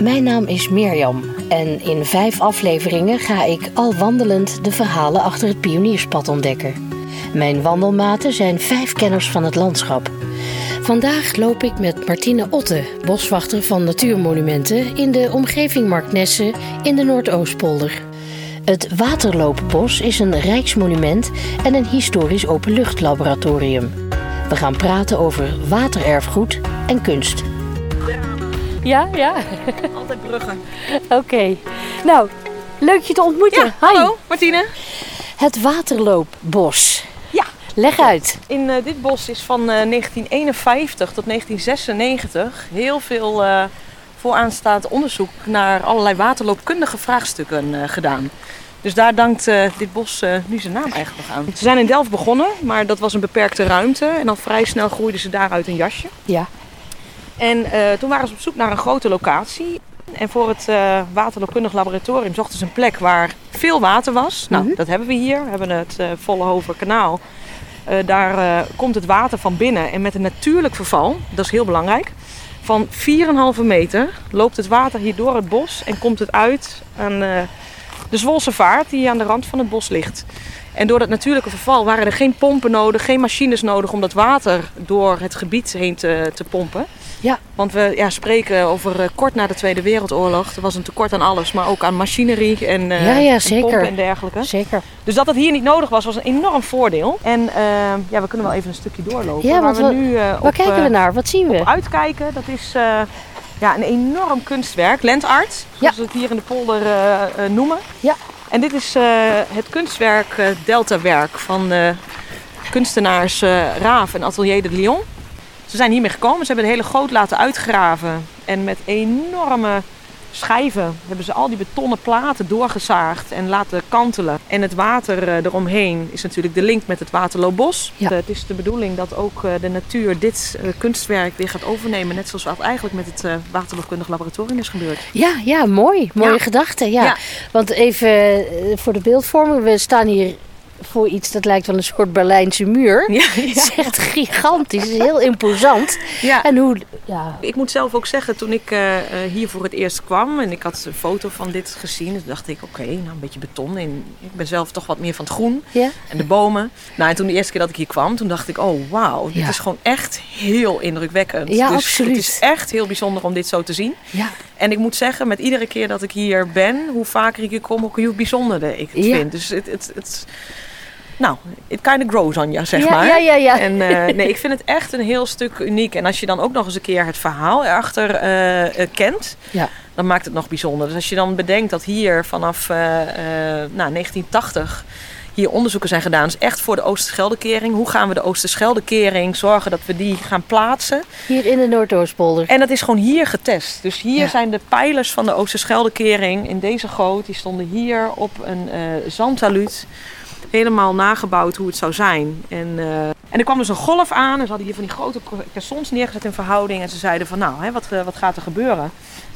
Mijn naam is Mirjam en in vijf afleveringen ga ik al wandelend de verhalen achter het pionierspad ontdekken. Mijn wandelmaten zijn vijf kenners van het landschap. Vandaag loop ik met Martine Otte, boswachter van Natuurmonumenten, in de omgeving Marknesse in de Noordoostpolder. Het Waterloopbos is een rijksmonument en een historisch openluchtlaboratorium. We gaan praten over watererfgoed en kunst. Ja, ja. Altijd bruggen. Oké. Nou, leuk je te ontmoeten. Ja, hallo Martine. Het Waterloopbos. Ja. Leg uit. In uh, dit bos is van uh, 1951 tot 1996 heel veel uh, vooraanstaand onderzoek naar allerlei waterloopkundige vraagstukken uh, gedaan. Dus daar dankt dit bos nu zijn naam eigenlijk nog aan. Ze zijn in Delft begonnen, maar dat was een beperkte ruimte. En dan vrij snel groeiden ze daaruit een jasje. Ja. En toen waren ze op zoek naar een grote locatie. En voor het uh, laboratorium zochten ze een plek waar veel water was. Nou, Mhm. dat hebben we hier. We hebben het uh, Vollehover kanaal. Uh, daar komt het water van binnen en met een natuurlijk verval, dat is heel belangrijk. Van 4,5 meter loopt het water hier door het bos en komt het uit aan de Zwolse vaart die aan de rand van het bos ligt. En door dat natuurlijke verval waren er geen pompen nodig, geen machines nodig om dat water door het gebied heen te, te pompen. Ja. Want we ja, spreken over uh, kort na de Tweede Wereldoorlog. Er was een tekort aan alles, maar ook aan machinerie en, uh, ja, ja, en pompen en dergelijke. Zeker. Dus dat het hier niet nodig was, was een enorm voordeel. En uh, ja, we kunnen wel even een stukje doorlopen. Ja, waar we nu waar op, kijken we naar? Wat zien we? op uitkijken, dat is ja, een enorm kunstwerk. Landart, zoals we het hier in de polder noemen. Ja. En dit is uh, het kunstwerk uh, Deltawerk van uh, kunstenaars Raaf en Atelier de Lyon. Ze zijn hiermee gekomen, ze hebben de hele goot laten uitgraven. En met enorme schijven hebben ze al die betonnen platen doorgezaagd en laten kantelen. En het water eromheen is natuurlijk de link met het Waterloopbos. Ja. Het is de bedoeling dat ook de natuur dit kunstwerk weer gaat overnemen. Net zoals wat eigenlijk met het Waterloopkundig Laboratorium is gebeurd. Ja, ja mooi. Mooie Ja. gedachte. Ja. Ja. Want even eh, voor de beeldvorming. We staan hier voor iets dat lijkt wel een soort Berlijnse muur. Ja, Het is echt gigantisch. Het is heel imposant. ja. En hoe... Ja, Ik moet zelf ook zeggen, toen ik uh, hier voor het eerst kwam en ik had een foto van dit gezien, toen dacht ik, oké, okay, nou een beetje beton. En ik ben zelf toch wat meer van het groen ja? en de bomen. Nou, en toen de eerste keer dat ik hier kwam, toen dacht ik, oh wauw, dit is gewoon echt heel indrukwekkend. Ja, dus absoluut. Het is echt heel bijzonder om dit zo te zien. Ja. En ik moet zeggen, met iedere keer dat ik hier ben, hoe vaker ik hier kom, hoe bijzonderder ik het Ja. vind. Dus het, het, het, nou, it kind of grows on you, zeg ja, maar. ja, ja, ja. En uh, nee, ik vind het echt een heel stuk uniek. En als je dan ook nog eens een keer het verhaal erachter uh, uh, kent, Ja. dan maakt het nog bijzonder. Dus als je dan bedenkt dat hier vanaf nou, 1980 hier onderzoeken zijn gedaan, dus echt voor de Oosterscheldekering. Hoe gaan we de Oosterscheldekering zorgen dat we die gaan plaatsen? Hier in de Noordoostpolder. En dat is gewoon hier getest. Dus hier Ja. zijn de pijlers van de Oosterscheldekering in deze goot. Die stonden hier op een uh, zandtaluut helemaal nagebouwd hoe het zou zijn. En, uh, en er kwam dus een golf aan en ze hadden hier van die grote caissons neergezet in verhouding. En ze zeiden van nou, hè, wat, uh, wat gaat er gebeuren?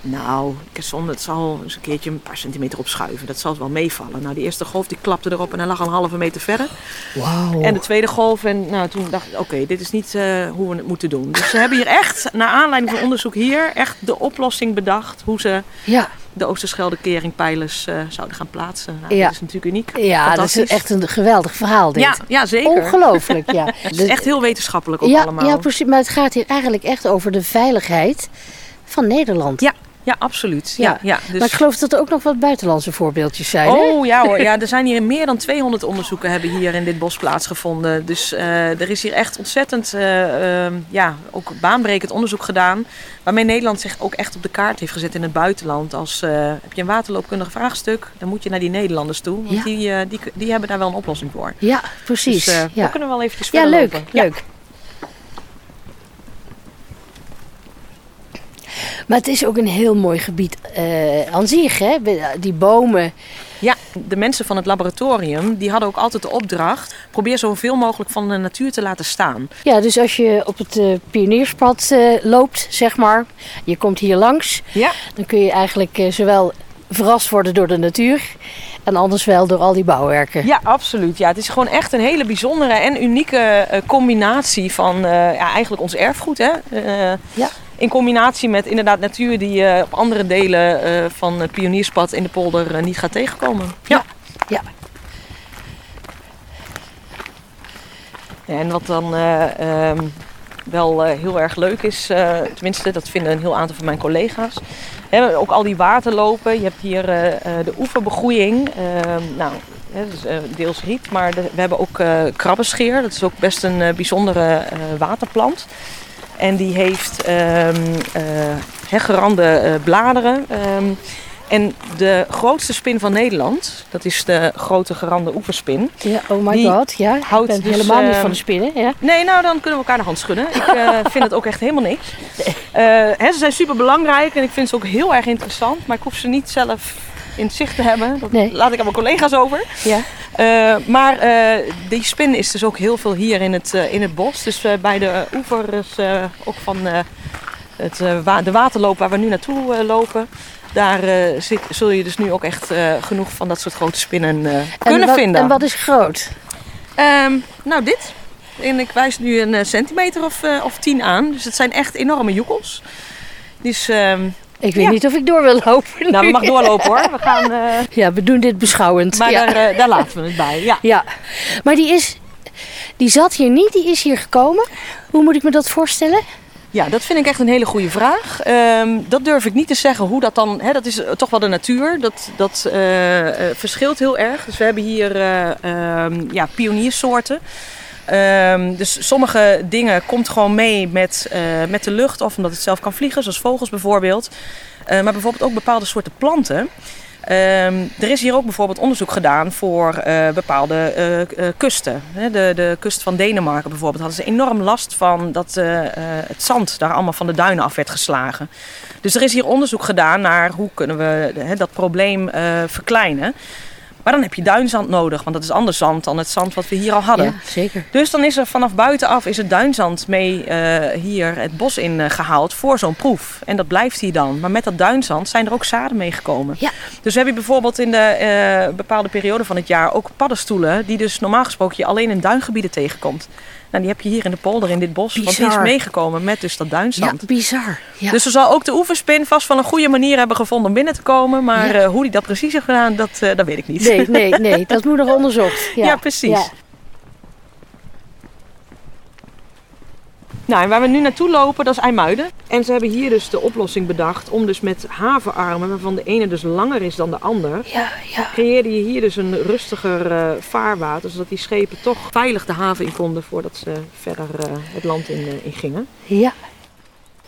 Nou, caisson, dat zal eens een keertje een paar centimeter opschuiven. Dat zal wel meevallen. Nou, die eerste golf die klapte erop en hij lag al een halve meter verder. En de tweede golf. En nou, toen dacht ik, oké, okay, dit is niet uh, hoe we het moeten doen. Dus ze hebben hier echt, naar aanleiding van onderzoek hier, echt de oplossing bedacht. Hoe ze Ja, de Oosterschelde-keringpijlers uh, zouden gaan plaatsen. Nou, Ja. Dat is natuurlijk uniek. ja dat is echt een geweldig verhaal dit. Ja, ja, zeker. Ongelooflijk, ja. Het is echt heel wetenschappelijk ook ja, allemaal. ja, precies. Maar het gaat hier eigenlijk echt over de veiligheid van Nederland. Ja, ja absoluut. Ja, Ja. ja. dus... Maar ik geloof dat er ook nog wat buitenlandse voorbeeldjes zijn. hè? Oh ja hoor, ja, er zijn hier meer dan 200 onderzoeken hebben hier in dit bos plaatsgevonden. Dus uh, er is hier echt ontzettend, uh, uh, ja, ook baanbrekend onderzoek gedaan. Waarmee Nederland zich ook echt op de kaart heeft gezet in het buitenland. Als uh, heb je een waterloopkundig vraagstuk, dan moet je naar die Nederlanders toe. Want Ja. die, die, die hebben daar wel een oplossing voor. Ja, precies. Dus ja. daar kunnen we wel eventjes ja, leuk, lopen. leuk. Maar het is ook een heel mooi gebied uh, aan zich, hè? Die bomen. Ja, de mensen van het laboratorium die hadden ook altijd de opdracht: probeer zoveel mogelijk van de natuur te laten staan. Ja, dus als je op het uh, pionierspad uh, loopt, zeg maar, je komt hier langs, Ja. dan kun je eigenlijk uh, zowel verrast worden door de natuur. En anders wel door al die bouwwerken. Ja, absoluut. Ja, het is gewoon echt een hele bijzondere en unieke eh, combinatie van eh, ja, eigenlijk ons erfgoed. Hè? Eh, Ja. In combinatie met inderdaad natuur die je op andere delen eh, van het pionierspad in de polder eh, niet gaat tegenkomen. Ja. Ja. Ja, en wat dan eh, ehm, wel eh, heel erg leuk is, eh, tenminste dat vinden een heel aantal van mijn collega's. Hè, ook al die waterlopen. Je hebt hier eh, eh, de oeverbegroeiing. Ehm, nou, hè, dus, eh, deels riet, maar de- we hebben ook eh krabbenscheer. Dat is ook best een eh, bijzondere eh, waterplant. En die heeft ehm eh, gerande eh, bladeren. Ehm, en de grootste spin van Nederland, dat is de grote gerande oeverspin. Ja, oh my god. Ja, houdt ik ben dus, helemaal niet ehm, van de spinnen. Ja. Nee, nou dan kunnen we elkaar de hand schudden. Ik eh, vind het ook echt helemaal niks. Hè, ze zijn super belangrijk en ik vind ze ook heel erg interessant. Maar ik hoef ze niet zelf in het zicht te hebben. Dat Nee. laat ik aan mijn collega's over. Ja. Eh, maar eh, die spin is dus ook heel veel hier in het, eh, in het bos. Dus bij de oevers ook van het, wa- de waterloop waar we nu naartoe lopen. Daar zit, zul je dus nu ook echt genoeg van dat soort grote spinnen kunnen wat, vinden. En wat is groot? Ehm, nou, dit. En ik wijs nu een centimeter of, of tien aan. Dus het zijn echt enorme joekels. Dus, ehm, Ik weet Ja. niet of ik door wil lopen. nou, we mag doorlopen hoor. We gaan, eh, Ja, we doen dit beschouwend. maar ja. daar, eh, daar laten we het bij. Ja. ja. Maar die is... Die zat hier niet, die is hier gekomen. Hoe moet ik me dat voorstellen? ja, dat vind ik echt een hele goede vraag. Ehm, dat durf ik niet te zeggen hoe dat dan... Hè, dat is eh, toch wel de natuur. Dat, dat verschilt heel erg. Dus we hebben hier eh, ehm, ja, pioniersoorten. Ehm, dus sommige dingen komt gewoon mee met, eh, met de lucht of omdat het zelf kan vliegen, zoals vogels bijvoorbeeld. Eh, maar bijvoorbeeld ook bepaalde soorten planten. Ehm, er is hier ook bijvoorbeeld onderzoek gedaan voor eh, bepaalde kusten. De, de kust van Denemarken bijvoorbeeld hadden ze enorm last van dat het zand daar allemaal van de duinen af werd geslagen. Dus er is hier onderzoek gedaan naar hoe kunnen we dat probleem verkleinen. Maar dan heb je duinzand nodig, want dat is ander zand dan het zand wat we hier al hadden. Ja, zeker. Dus dan is er vanaf buitenaf is het duinzand mee eh, hier het bos in eh, gehaald voor zo'n proef. En dat blijft hier dan. Maar met dat duinzand zijn er ook zaden meegekomen. Ja. Dus we hebben bijvoorbeeld in de eh, bepaalde periode van het jaar ook paddenstoelen... die dus normaal gesproken je alleen in duingebieden tegenkomt. Nou, die heb je hier in de polder in dit bos. Want die is Bizar. meegekomen met dus dat Ja, duinzand. bizar. Ja. Dus er zal ook de oeverspin vast wel een goede manier hebben gevonden om binnen te komen. Maar Ja. eh, hoe die dat precies heeft gedaan, dat, dat weet ik niet. Nee, nee, nee. Dat moet nog onderzocht. Ja, Ja, precies. Nou, en waar we nu naartoe lopen, dat is IJmuiden. En ze hebben hier dus de oplossing bedacht om dus met havenarmen, waarvan de ene dus langer is dan de ander, Ja, ja. creëerde je hier dus een rustiger eh, vaarwater, zodat die schepen toch veilig de haven in konden voordat ze verder eh, het land in, eh, in gingen. Ja,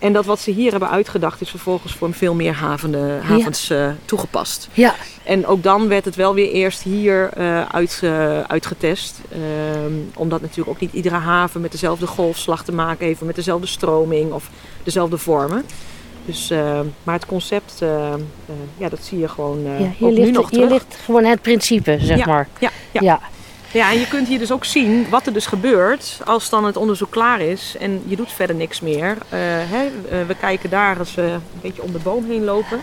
En dat wat ze hier hebben uitgedacht is vervolgens voor veel meer havende, havens eh, toegepast. ja. En ook dan werd het wel weer eerst hier eh, uit, eh, uitgetest. Ehm, omdat natuurlijk ook niet iedere haven met dezelfde golfslag te maken heeft, of met dezelfde stroming of dezelfde vormen. Dus, eh, maar het concept, ja, dat zie je gewoon ja. Hier, ook nu nog hier terug. ligt gewoon het principe, zeg Ja, maar. Ja, ja. Ja. en je kunt hier dus ook zien wat er dus gebeurt als dan het onderzoek klaar is en je doet verder niks meer. Eh, hè, eh, we kijken daar als we een beetje om de boom heen lopen.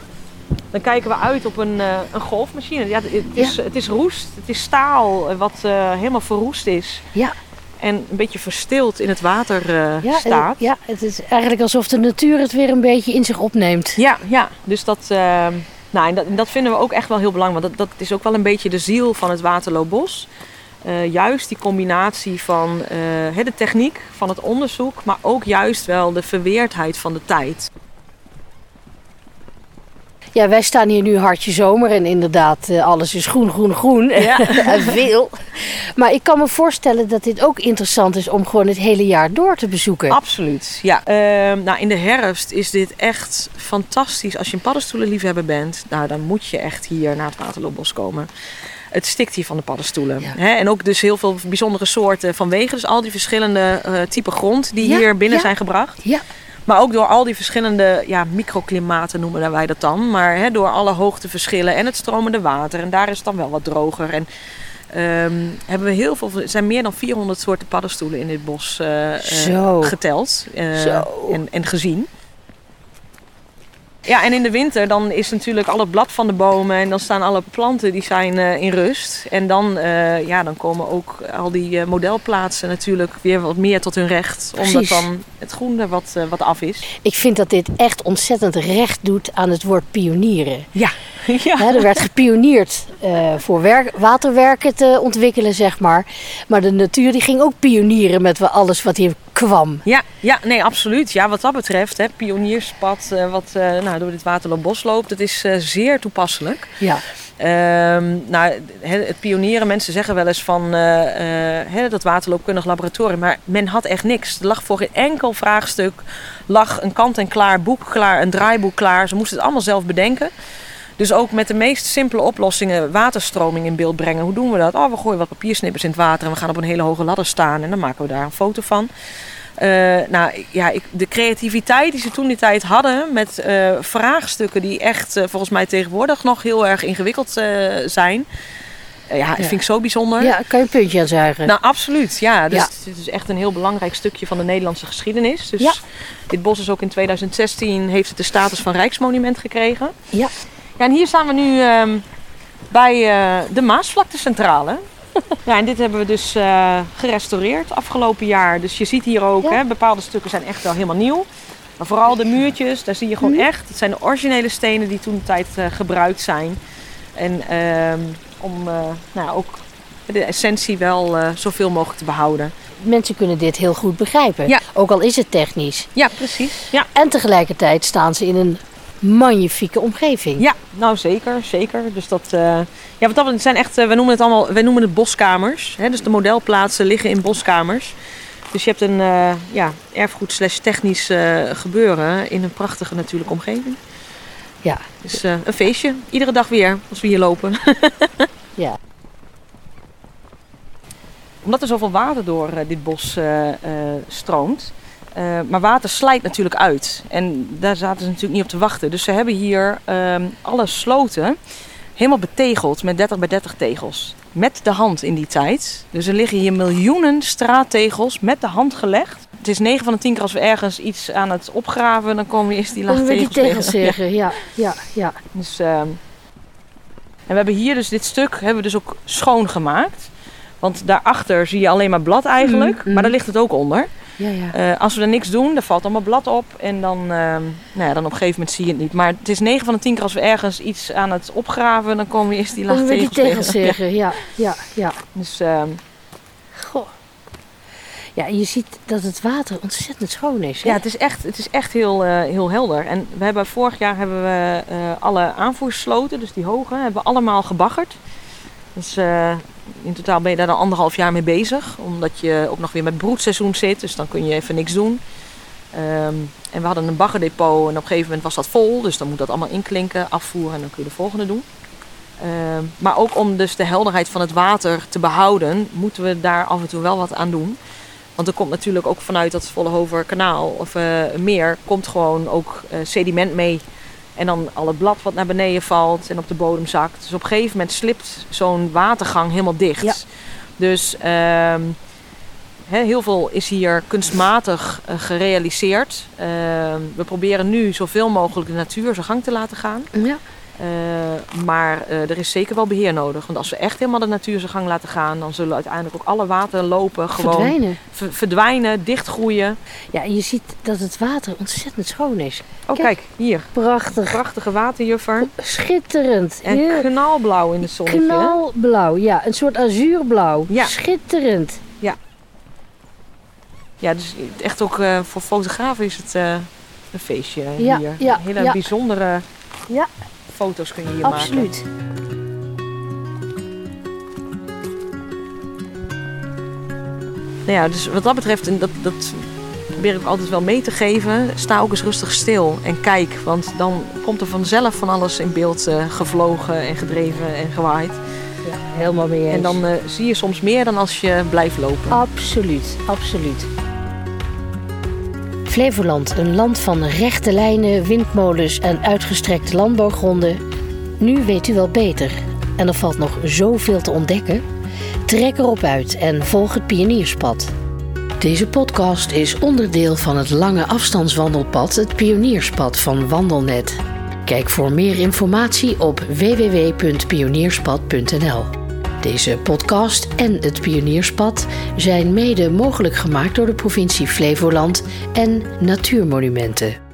Dan kijken we uit op een, eh, een golfmachine. Ja, het, is, het is roest, het is staal wat helemaal verroest is. Ja. En een beetje verstild in het water Ja, staat. en- ja, het is eigenlijk alsof de natuur het weer een beetje in zich opneemt. Ja, ja. dus dat, nou, en dat, en dat vinden we ook echt wel heel belangrijk. Want dat, dat is ook wel een beetje de ziel van het Waterloopbos. Eh, juist die combinatie van eh, de techniek, van het onderzoek, maar ook juist wel de verweerdheid van de tijd. Ja, wij staan hier nu hartje zomer en inderdaad, eh, alles is groen, groen, groen. Ja. en veel. Maar ik kan me voorstellen dat dit ook interessant is om gewoon het hele jaar door te bezoeken. Absoluut, ja. Ehm, nou, in de herfst is dit echt fantastisch. Als je een paddenstoelenliefhebber bent, nou, dan moet je echt hier naar het Waterloopbos komen. Het stikt hier van de paddenstoelen. Ja. En ook dus heel veel bijzondere soorten vanwege dus al die verschillende eh typen grond die Ja, hier binnen ja. zijn gebracht. Ja, Maar ook door al die verschillende ja, microklimaten noemen wij dat dan. Maar door alle hoogteverschillen en het stromende water. En daar is het dan wel wat droger. En ehm, hebben we heel veel, er zijn meer dan 400 soorten paddenstoelen in dit bos eh, eh, geteld. En, en gezien. Ja, en in de winter dan is natuurlijk al het blad van de bomen en dan staan alle planten die zijn eh, in rust. En dan, eh, ja, dan komen ook al die eh, modelplaatsen natuurlijk weer wat meer tot hun recht. Omdat dan het groen er wat, wat af is. Ik vind dat dit echt ontzettend recht doet aan het woord pionieren. Ja, ja. Er werd gepioneerd eh, voor werk, waterwerken te ontwikkelen, zeg maar. Maar de natuur die ging ook pionieren met alles wat hier kwam. Ja, ja, nee, absoluut. Ja, wat dat betreft, hè, pionierspad eh, wat eh, nou, door dit Waterloopbos loopt, dat is eh, zeer toepasselijk. Ja, Ehm, nou, het pionieren, mensen zeggen wel eens van hè, dat waterloopkundig laboratorium, maar men had echt niks. Er lag voor geen enkel vraagstuk lag een kant-en-klaar boek klaar, een draaiboek klaar. Ze moesten het allemaal zelf bedenken. Dus ook met de meest simpele oplossingen waterstroming in beeld brengen. Hoe doen we dat? Oh, we gooien wat papiersnippers in het water en we gaan op een hele hoge ladder staan en dan maken we daar een foto van. Eh, nou ja, ik, de creativiteit die ze toen die tijd hadden met eh, vraagstukken die echt eh, volgens mij tegenwoordig nog heel erg ingewikkeld zijn. Ja, Ja. vind ik zo bijzonder. ja kan je een puntje aan zuigen? Nou, absoluut. Ja, dus Ja. het is echt een heel belangrijk stukje van de Nederlandse geschiedenis. Dus Ja. dit bos is ook in 2016 heeft het de status van Rijksmonument gekregen. Ja. Ja, en hier staan we nu ehm, bij eh, de Maasvlaktecentrale. ja, en dit hebben we dus eh, gerestaureerd afgelopen jaar. Dus je ziet hier ook, Ja. hè, bepaalde stukken zijn echt wel helemaal nieuw. Maar vooral de muurtjes, daar zie je gewoon Mhm. echt. Het zijn de originele stenen die toen de tijd eh, gebruikt zijn. En ehm, om nou, ook de essentie wel zoveel mogelijk te behouden. Mensen kunnen dit heel goed begrijpen. Ja. Ook al is het technisch. Ja, precies. Ja, En tegelijkertijd staan ze in een magnifieke omgeving. ja nou zeker, zeker. Dus dat, eh, ja, wat dat zijn echt, eh, we noemen het allemaal, we noemen het boskamers. Hè? Dus de modelplaatsen liggen in boskamers. Dus je hebt een eh, ja, erfgoed slash technisch gebeuren in een prachtige natuurlijke omgeving. Ja. Dus een feestje, iedere dag weer als we hier lopen. Ja. Omdat er zoveel water door dit bos stroomt. Eh, maar water slijt natuurlijk uit. En daar zaten ze natuurlijk niet op te wachten. Dus ze hebben hier ehm, alle sloten helemaal betegeld met 30 bij 30 tegels. Met de hand in die tijd. Dus er liggen hier miljoenen straattegels met de hand gelegd. Het is 9 van de 10 keer als we ergens iets aan het opgraven, dan komen we eerst die laag tegels tegels tegen. Ja. zeggen. Ja, ja, ja. Dus, ehm, en we hebben hier dus dit stuk hebben we dus ook schoongemaakt. Want daarachter zie je alleen maar blad eigenlijk. Mhm, mhm. Maar daar ligt het ook onder. Ja, ja. Eh, als we er niks doen, dan valt allemaal blad op. En dan, ehm, nou ja, dan op een gegeven moment zie je het niet. Maar het is 9 van de 10 keer als we ergens iets aan het opgraven, dan komen we eerst die laag die tegels tegen. Ja. Ja, ja, ja. Dus ehm, Goh. Ja, je ziet dat het water ontzettend schoon is. Hè? ja, het is echt, het is echt heel, eh, heel helder. En we hebben vorig jaar hebben we eh, alle aanvoersloten, dus die hoge, hebben we allemaal gebaggerd. Dus eh, in totaal ben je daar dan anderhalf jaar mee bezig. Omdat je ook nog weer met broedseizoen zit, dus dan kun je even niks doen. Ehm, en we hadden een baggerdepot en op een gegeven moment was dat vol. Dus dan moet dat allemaal inklinken, afvoeren en dan kun je de volgende doen. Ehm, maar ook om dus de helderheid van het water te behouden, moeten we daar af en toe wel wat aan doen. Want er komt natuurlijk ook vanuit dat Vollehover kanaal of eh, meer, komt gewoon ook eh, sediment mee. En dan al het blad wat naar beneden valt en op de bodem zakt. Dus op een gegeven moment slipt zo'n watergang helemaal dicht. Ja. Dus ehm, heel veel is hier kunstmatig eh, gerealiseerd. Ehm, we proberen nu zoveel mogelijk de natuur zijn gang te laten gaan. Ja. Eh, maar eh, er is zeker wel beheer nodig. Want als we echt helemaal de natuur zijn gang laten gaan, dan zullen uiteindelijk ook alle waterlopen gewoon Verdwijnen. ver- verdwijnen, dichtgroeien. Ja, je ziet dat het water ontzettend schoon is. Oh, Kijk. kijk, hier. Prachtig. Prachtige waterjuffer. Schitterend. En Heel knalblauw in de zonnetje. knalblauw. Ja, een soort azuurblauw. Ja. Schitterend. Ja, dus echt ook eh, voor fotografen is het een feestje Ja, hier. ja, Hele ja. bijzondere Ja. Foto's kun je hier maken. Absoluut. Nou ja, dus wat dat betreft, en dat, dat probeer ik altijd wel mee te geven, sta ook eens rustig stil en kijk. Want dan komt er vanzelf van alles in beeld eh, gevlogen en gedreven en gewaaid. Ja, helemaal mee eens. En dan eh, zie je soms meer dan als je blijft lopen. Absoluut, absoluut. Flevoland, een land van rechte lijnen, windmolens en uitgestrekte landbouwgronden. Nu weet u wel beter. En er valt nog zoveel te ontdekken. Trek erop uit en volg het pionierspad. Deze podcast is onderdeel van het lange afstandswandelpad, het pionierspad van Wandelnet. Kijk voor meer informatie op www.pionierspad.nl. Deze podcast en het Pionierspad zijn mede mogelijk gemaakt door de provincie Flevoland en Natuurmonumenten.